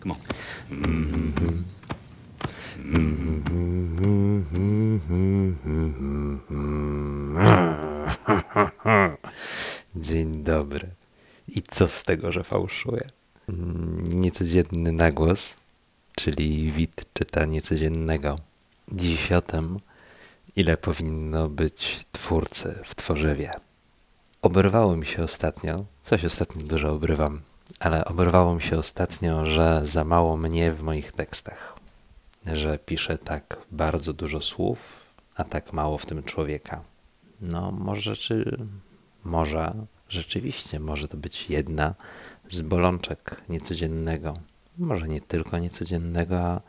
Come on. Dzień dobry. I co z tego, że fałszuję? Mm, Niecodzienny nagłos, czyli wid czyta niecodziennego. Dziś o tym, ile powinno być twórcy w tworzywie. Oberwało mi się ostatnio, coś ostatnio dużo obrywam, ale oberwało mi się ostatnio, że za mało mnie w moich tekstach. Że piszę tak bardzo dużo słów, a tak mało w tym człowieka. No, może czy może rzeczywiście może to być jedna z bolączek niecodziennego. Może nie tylko niecodziennego, a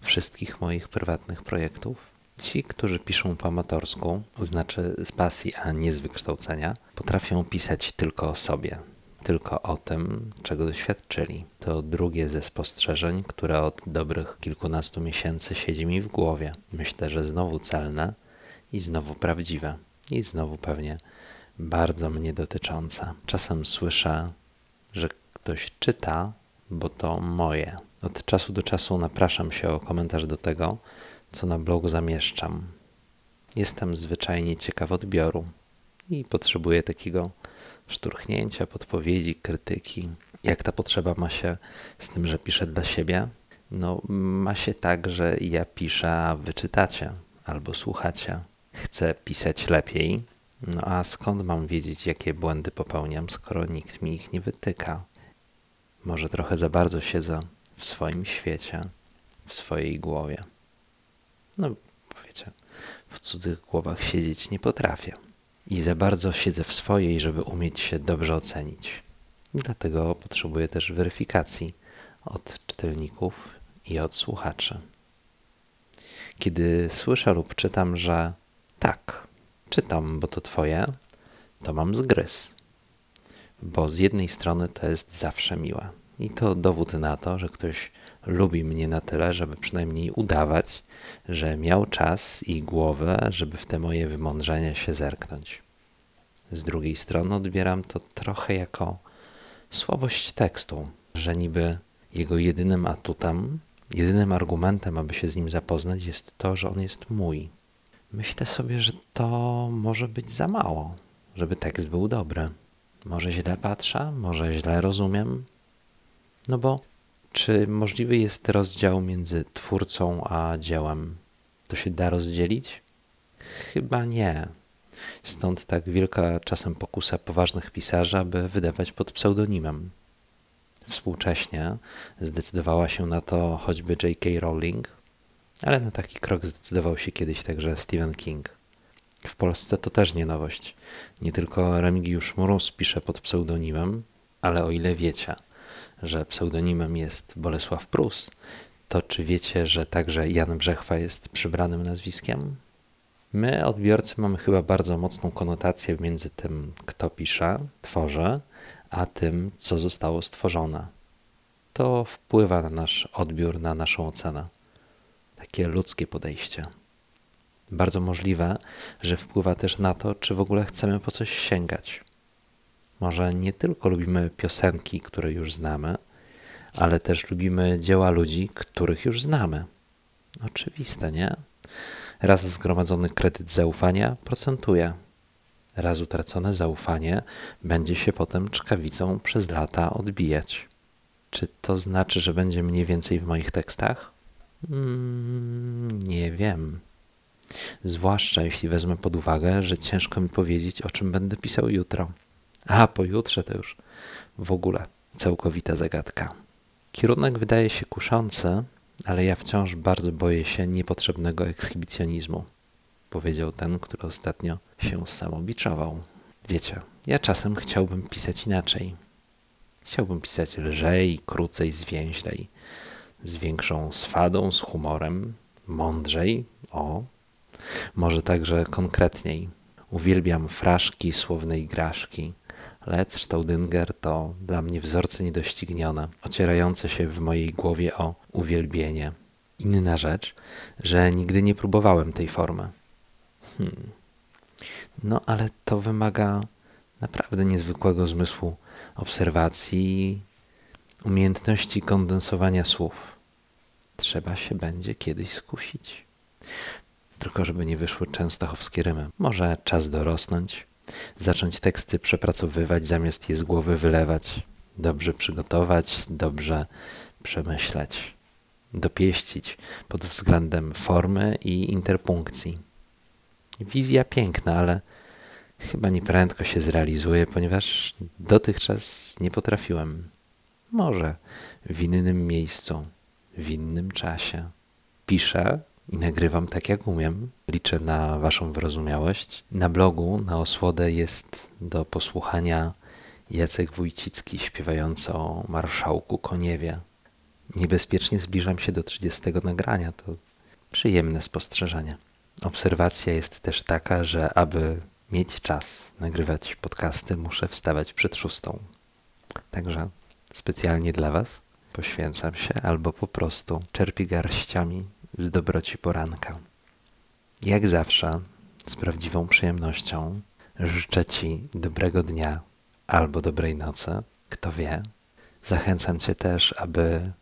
wszystkich moich prywatnych projektów. Ci, którzy piszą po amatorsku, znaczy z pasji, a nie z wykształcenia, potrafią pisać tylko o sobie, tylko o tym, czego doświadczyli. To drugie ze spostrzeżeń, które od dobrych kilkunastu miesięcy siedzi mi w głowie. Myślę, że znowu celne i znowu prawdziwe. I znowu pewnie bardzo mnie dotyczące. Czasem słyszę, że ktoś czyta, bo to moje. Od czasu do czasu napraszam się o komentarz do tego, co na blogu zamieszczam. Jestem zwyczajnie ciekaw odbioru i potrzebuję takiego szturchnięcia, podpowiedzi, krytyki. Jak ta potrzeba ma się z tym, że piszę dla siebie? No, ma się tak, że ja piszę, a wy czytacie albo słuchacie. Chcę pisać lepiej, no a skąd mam wiedzieć, jakie błędy popełniam, skoro nikt mi ich nie wytyka? Może trochę za bardzo siedzę w swoim świecie, w swojej głowie. No, wiecie, w cudzych głowach siedzieć nie potrafię. I za bardzo siedzę w swojej, żeby umieć się dobrze ocenić. Dlatego potrzebuję też weryfikacji od czytelników i od słuchaczy. Kiedy słyszę lub czytam, że tak, czytam, bo to twoje, to mam zgryz. Bo z jednej strony to jest zawsze miłe. I to dowód na to, że ktoś lubi mnie na tyle, żeby przynajmniej udawać, że miał czas i głowę, żeby w te moje wymądrzenia się zerknąć. Z drugiej strony odbieram to trochę jako słabość tekstu, że niby jego jedynym atutem, jedynym argumentem, aby się z nim zapoznać, jest to, że on jest mój. Myślę sobie, że to może być za mało, żeby tekst był dobry. Może źle patrzę, może źle rozumiem. No bo czy możliwy jest rozdział między twórcą a dziełem? To się da rozdzielić? Chyba nie. Stąd tak wielka czasem pokusa poważnych pisarzy, aby wydawać pod pseudonimem. Współcześnie zdecydowała się na to choćby J.K. Rowling, ale na taki krok zdecydował się kiedyś także Stephen King. W Polsce to też nie nowość. Nie tylko Remigiusz Mróz pisze pod pseudonimem, ale o ile wiecie, że pseudonimem jest Bolesław Prus, to czy wiecie, że także Jan Brzechwa jest przybranym nazwiskiem? My, odbiorcy, mamy chyba bardzo mocną konotację między tym, kto pisze, tworzy, a tym, co zostało stworzone. To wpływa na nasz odbiór, na naszą ocenę. Takie ludzkie podejście. Bardzo możliwe, że wpływa też na to, czy w ogóle chcemy po coś sięgać. Może nie tylko lubimy piosenki, które już znamy, ale też lubimy dzieła ludzi, których już znamy. Oczywiste, nie? Raz zgromadzony kredyt zaufania procentuje. Raz utracone zaufanie będzie się potem czkawicą przez lata odbijać. Czy to znaczy, że będzie mniej więcej w moich tekstach? Mm, nie wiem. Zwłaszcza jeśli wezmę pod uwagę, że ciężko mi powiedzieć, o czym będę pisał jutro. A pojutrze to już w ogóle całkowita zagadka. Kierunek wydaje się kuszący, ale ja wciąż bardzo boję się niepotrzebnego ekshibicjonizmu, powiedział ten, który ostatnio się samobiczował. Wiecie, ja czasem chciałbym pisać inaczej. Chciałbym pisać lżej, krócej, zwięźlej, z większą swadą, z humorem, mądrzej, o, może także konkretniej. Uwielbiam fraszki słownej graszki. Lec Staudinger to dla mnie wzorce niedoścignione, ocierające się w mojej głowie o uwielbienie. Inna rzecz, że nigdy nie próbowałem tej formy. Hmm. No ale to wymaga naprawdę niezwykłego zmysłu obserwacji umiejętności kondensowania słów. Trzeba się będzie kiedyś skusić. Tylko żeby nie wyszły częstochowskie rymy. Może czas dorosnąć, zacząć teksty przepracowywać zamiast je z głowy wylewać, dobrze przygotować, dobrze przemyśleć, dopieścić pod względem formy i interpunkcji. Wizja piękna, ale chyba nieprędko się zrealizuje, ponieważ dotychczas nie potrafiłem. Może w innym miejscu, w innym czasie. Piszę i nagrywam tak jak umiem. Liczę na Waszą wyrozumiałość. Na blogu na osłodę jest do posłuchania Jacek Wójcicki śpiewający o marszałku Koniewie. Niebezpiecznie zbliżam się do 30 nagrania. To przyjemne spostrzeżenie. Obserwacja jest też taka, że aby mieć czas nagrywać podcasty, muszę wstawać przed szóstą. Także specjalnie dla Was poświęcam się albo po prostu czerpię garściami z dobroci poranka. Jak zawsze, z prawdziwą przyjemnością, życzę Ci dobrego dnia albo dobrej nocy, kto wie. Zachęcam Cię też, aby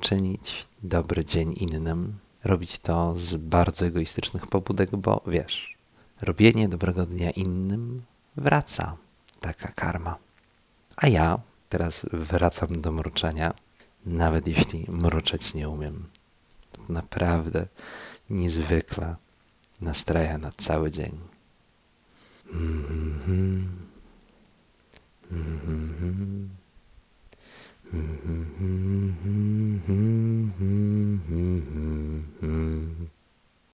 czynić dobry dzień innym, robić to z bardzo egoistycznych pobudek, bo wiesz, robienie dobrego dnia innym wraca taka karma. A ja teraz wracam do mruczenia, nawet jeśli mruczeć nie umiem. Naprawdę niezwykle nastraja na cały dzień. Mm-hmm. Mm-hmm. Mm-hmm. Mm-hmm.